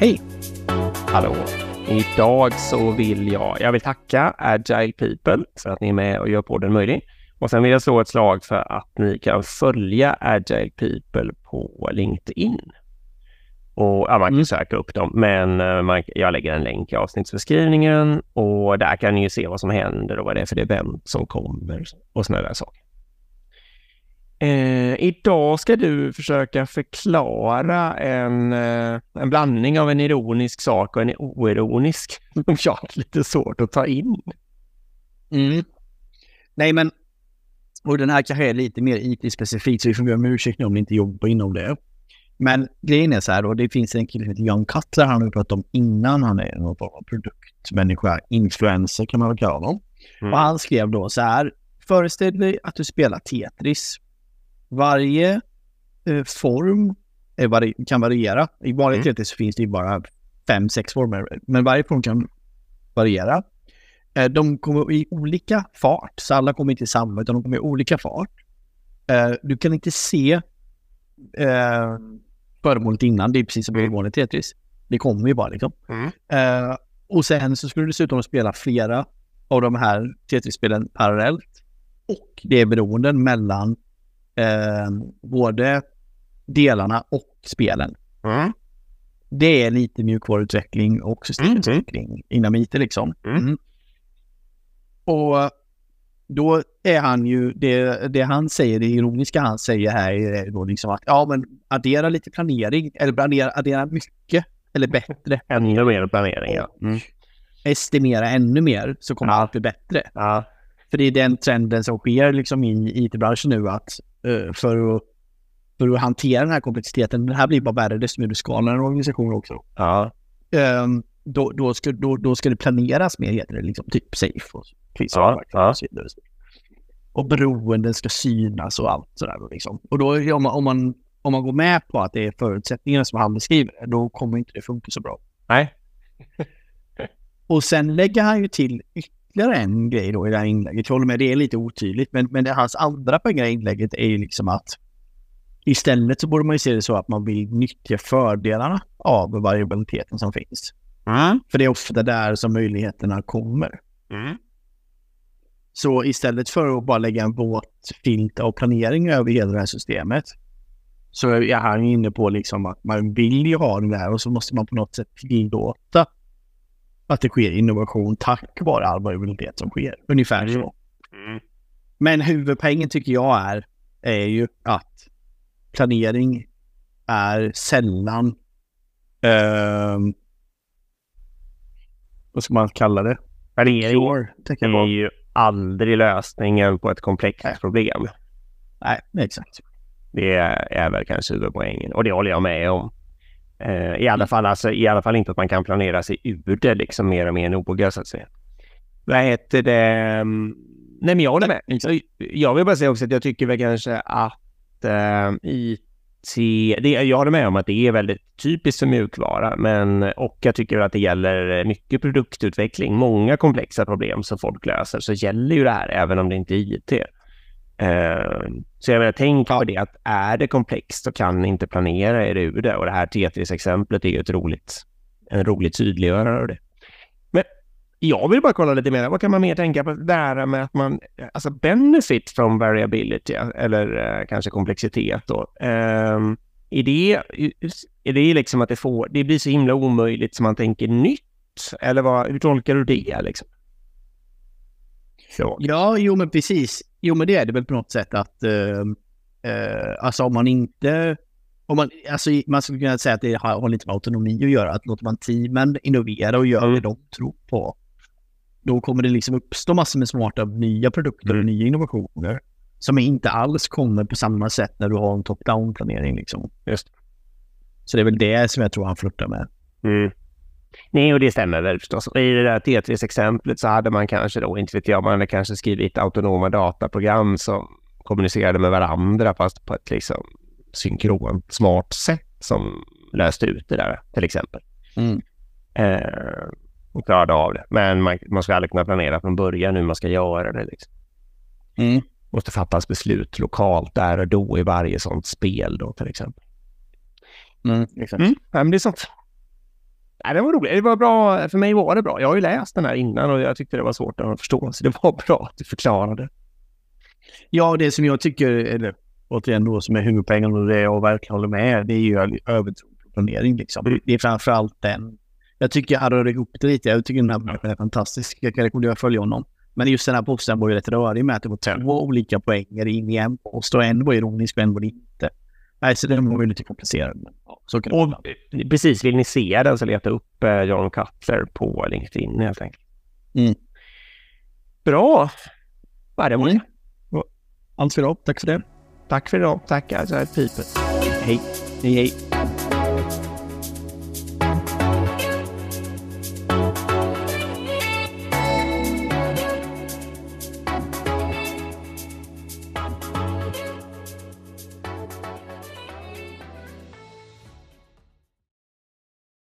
Hej! Hallå! Idag så vill jag, jag vill tacka Agile People för att ni är med och gör podden möjlig. Och sen vill jag slå ett slag för att ni kan följa Agile People på LinkedIn. Och ja, man kan mm. söka upp dem, men uh, man, jag lägger en länk i avsnittsbeskrivningen och där kan ni ju se vad som händer och vad det är för event som kommer och sådana där saker. Eh, idag ska du försöka förklara en, eh, en blandning av en ironisk sak och en oironisk som jag har lite svårt att ta in. Mm. Nej, men och den här kanske är lite mer IT-specifikt, så vi får be om ursäkt om ni inte jobbar inom det. Men grejen är så här, och det finns en kille som heter Jan Cutler, han har pratat om innan, han är någon form av produktmänniska, influencer kan man väl kalla honom. Mm. Och han skrev då så här, föreställ dig att du spelar Tetris varje eh, form vari kan variera. I vanligt mm. så finns det ju bara fem, sex former, men varje form kan variera. Eh, de kommer i olika fart, så alla kommer inte i samma, utan de kommer i olika fart. Eh, du kan inte se eh, föremålet innan, det är precis som i vanligt Tetris. Det kommer ju bara liksom. Mm. Eh, och sen så skulle du dessutom spela flera av de här Tetris-spelen parallellt. Och det är beroenden mellan eh, både delarna och spelen. Mm. Det är lite mjukvaruutveckling och systemutveckling mm. inom IT liksom. Mm. mm. Och då är han ju, det, det han säger, det ironiska han säger här är då liksom att ja men addera lite planering, eller addera, addera mycket eller bättre. Ännu mer planering ja. Mm. Estimera ännu mer så kommer ja. allt bli bättre. Ja. För det är den trenden som sker liksom i IT-branschen nu att uh, för, att, för att hantera den här komplexiteten, det här blir bara värre desto mer du skalar en organisation också. Ja. Um, då, då, ska, då, då ska det planeras mer, heter det, liksom, typ safe och ja, ja. och Och beroenden ska synas och allt sådär. Liksom. Och då om man, om, man, om man går med på att det är förutsättningarna som han beskriver, då kommer inte det funka så bra. Nej. och sen lägger han ju till ytterligare en grej då i det här inlägget. Jag håller med, det är lite otydligt, men, men det, hans andra poäng i inlägget är ju liksom att istället så borde man ju se det så att man vill nyttja fördelarna av variabiliteten som finns. Mm. För det är ofta där som möjligheterna kommer. Mm. Så istället för att bara lägga en våt filt av planering över hela det här systemet så är han inne på liksom att man vill ju ha det där och så måste man på något sätt tillåta att det sker innovation tack vare all variabilitet som sker. Ungefär så. Mm. Men huvudpoängen tycker jag är, är ju att planering är sällan eh, vad ska man kalla det? Planering är ju aldrig lösningen på ett komplext Nej. problem. Nej, exakt. Det är väl kanske huvudpoängen och det håller jag med om. Eh, I alla fall, alltså, i alla fall inte att man kan planera sig ur det liksom mer och mer noga så att säga. Vad heter det? Mm, nej, men jag håller med. Jag vill bara säga också att jag tycker väl kanske att eh, IT det, jag håller med om att det är väldigt typiskt för mjukvara, men och jag tycker att det gäller mycket produktutveckling. Många komplexa problem som folk löser så gäller ju det här även om det inte är IT. Uh, så jag menar, tänk på det att är det komplext så kan ni inte planera er ur det och det här Tetris-exemplet är ju ett roligt, en rolig tydliggörare av det. Men jag vill bara kolla lite mer, vad kan man mer tänka på där med att man, alltså benefit från variability eller uh, kanske komplexitet då. Uh, är det, är det liksom att det får, det blir så himla omöjligt som man tänker nytt? Eller vad, hur tolkar du det liksom? Så. Ja, jo men precis. Jo men det är det väl på något sätt att uh, uh, alltså om man inte om man, alltså, man skulle kunna säga att det har, har lite med autonomi att göra. Att låter man teamen innovera och göra mm. det de tror på. Då kommer det liksom uppstå massor med smarta nya produkter mm. och nya innovationer. Som inte alls kommer på samma sätt när du har en top-down planering. Liksom. Just. Så det är väl det som jag tror han flörtar med. Mm. Nej, och det stämmer väl förstås. I det där Tetris-exemplet så hade man kanske då, inte vet jag, man hade kanske skrivit autonoma dataprogram som kommunicerade med varandra fast på ett liksom synkront, smart sätt som löste ut det där till exempel. Mm. Eh, och klarade av det. Men man, man ska aldrig kunna planera från början hur man ska göra det. Liksom. Mm. måste fattas beslut lokalt där och då i varje sånt spel då till exempel. Mm, exakt. Mm, ja, men det är sånt. Nej, det var roligt. Det var bra. För mig var det bra. Jag har ju läst den här innan och jag tyckte det var svårt att förstå. Så det var bra att du förklarade. Ja, det som jag tycker, eller återigen då som är huvudpoängen och det jag verkligen håller med det är ju övertro på planering liksom. Det är framför allt den. Jag tycker jag hade ihop det lite. Jag tycker den här människan är fantastisk. Jag kan rekommendera att följa honom. Men just den här posten var ju rätt rörig med att det var två olika poänger in i en post och en var ironisk och en var det inte. Nej, så den var ju lite komplicerad. Och, precis, vill ni se den så leta upp eh, John Cutler på LinkedIn helt enkelt. Mm. Bra! Vad är det mm. Allt för idag. Tack för det. Tack för idag. Tack. Alltså, piper. Hej. Hej, hej.